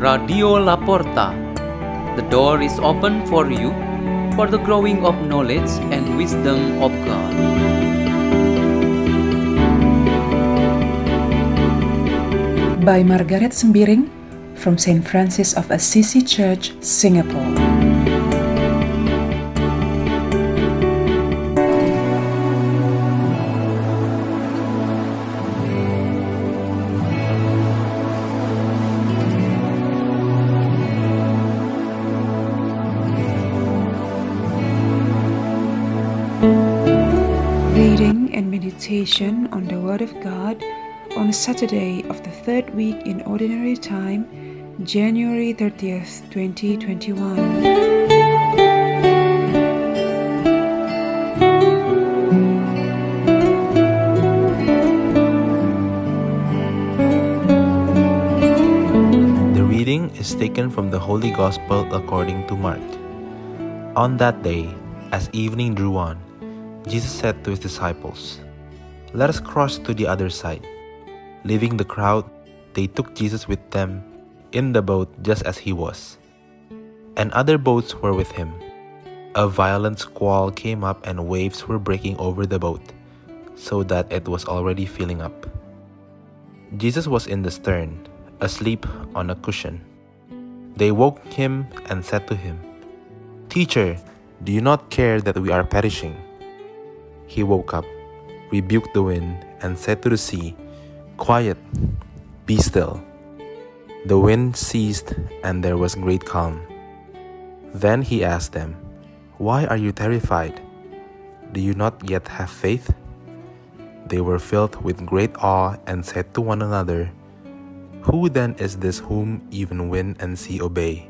Radio La Porta. The door is open for you for the growing of knowledge and wisdom of God. By Margareth Sembiring from St. Francis of Assisi Church, Singapore. Meditation on the Word of God on Saturday of the third week in Ordinary Time, January 30th, 2021. The reading is taken from the Holy Gospel according to Mark. On that day, as evening drew on, Jesus said to his disciples, Let us cross to the other side. Leaving the crowd, they took Jesus with them in the boat just as he was. And other boats were with him. A violent squall came up, and waves were breaking over the boat, so that it was already filling up. Jesus was in the stern, asleep on a cushion. They woke him and said to him, Teacher, do you not care that we are perishing? He woke up, rebuked the wind, and said to the sea, Quiet, be still. The wind ceased, and there was great calm. Then he asked them, Why are you terrified? Do you not yet have faith? They were filled with great awe and said to one another, Who then is this whom even wind and sea obey?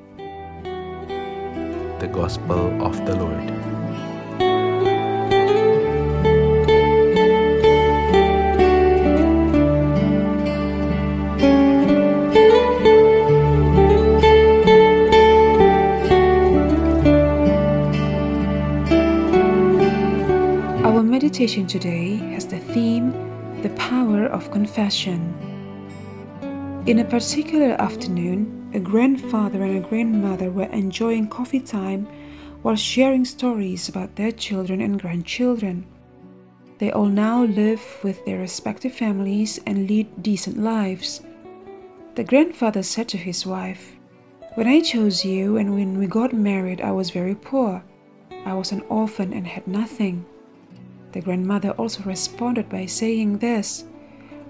The Gospel of the Lord. Meditation today has the theme The Power of Confession. In a particular afternoon, a grandfather and a grandmother were enjoying coffee time while sharing stories about their children and grandchildren. They all now live with their respective families and lead decent lives. The grandfather said to his wife, When I chose you and when we got married, I was very poor. I was an orphan and had nothing. The grandmother also responded by saying this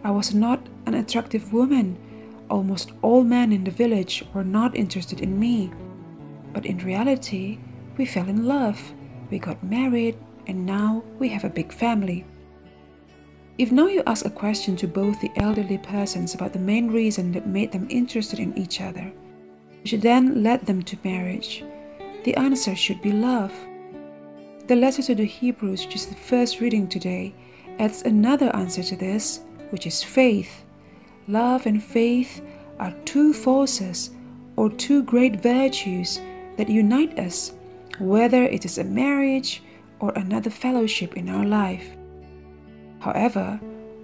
I was not an attractive woman. Almost all men in the village were not interested in me. But in reality, we fell in love, we got married, and now we have a big family. If now you ask a question to both the elderly persons about the main reason that made them interested in each other, which then led them to marriage, the answer should be love. The letter to the Hebrews, which is the first reading today, adds another answer to this, which is faith. Love and faith are two forces or two great virtues that unite us, whether it is a marriage or another fellowship in our life. However,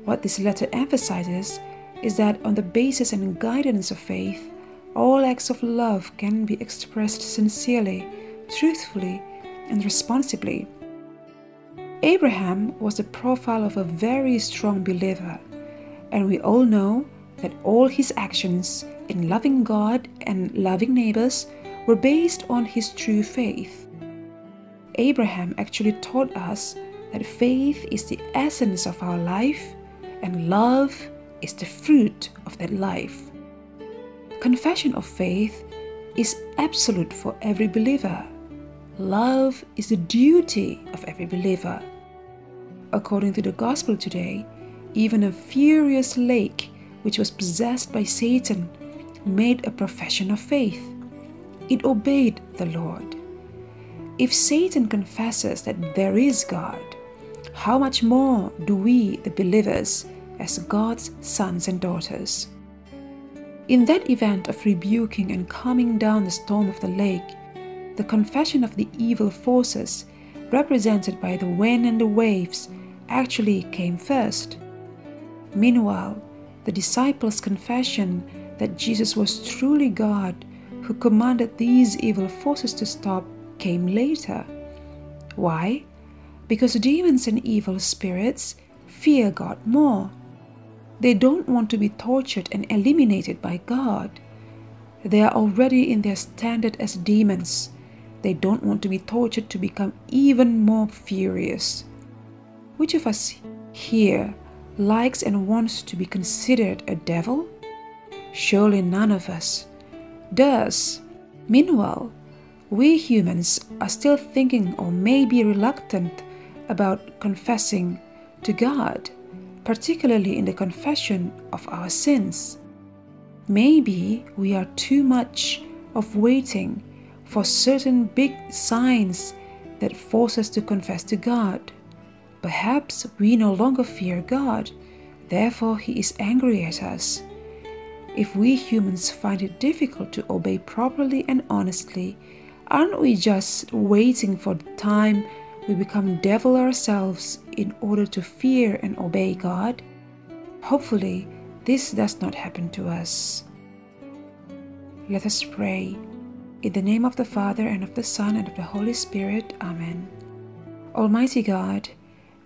what this letter emphasizes is that on the basis and guidance of faith, all acts of love can be expressed sincerely, truthfully, and responsibly. Abraham was the profile of a very strong believer, and we all know that all his actions in loving God and loving neighbors were based on his true faith. Abraham actually taught us that faith is the essence of our life and love is the fruit of that life. Confession of faith is absolute for every believer. Love is the duty of every believer. According to the gospel today, even a furious lake which was possessed by Satan made a profession of faith. It obeyed the Lord. If Satan confesses that there is God, how much more do we, the believers, as God's sons and daughters? In that event of rebuking and calming down the storm of the lake, the confession of the evil forces, represented by the wind and the waves, actually came first. Meanwhile, the disciples' confession that Jesus was truly God who commanded these evil forces to stop came later. Why? Because demons and evil spirits fear God more. They don't want to be tortured and eliminated by God. They are already in their standard as demons. They don't want to be tortured to become even more furious. Which of us here likes and wants to be considered a devil? Surely none of us does. Meanwhile, we humans are still thinking or maybe reluctant about confessing to God, particularly in the confession of our sins. Maybe we are too much of waiting for certain big signs that force us to confess to God. Perhaps we no longer fear God, therefore, He is angry at us. If we humans find it difficult to obey properly and honestly, aren't we just waiting for the time we become devil ourselves in order to fear and obey God? Hopefully, this does not happen to us. Let us pray. In the name of the Father, and of the Son, and of the Holy Spirit. Amen. Almighty God,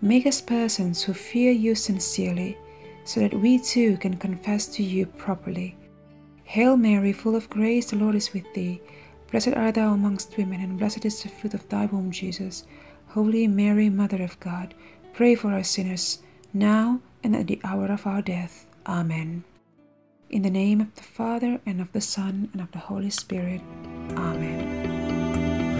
make us persons who fear you sincerely, so that we too can confess to you properly. Hail Mary, full of grace, the Lord is with thee. Blessed art thou amongst women, and blessed is the fruit of thy womb, Jesus. Holy Mary, Mother of God, pray for us sinners, now and at the hour of our death. Amen. In the name of the Father, and of the Son, and of the Holy Spirit.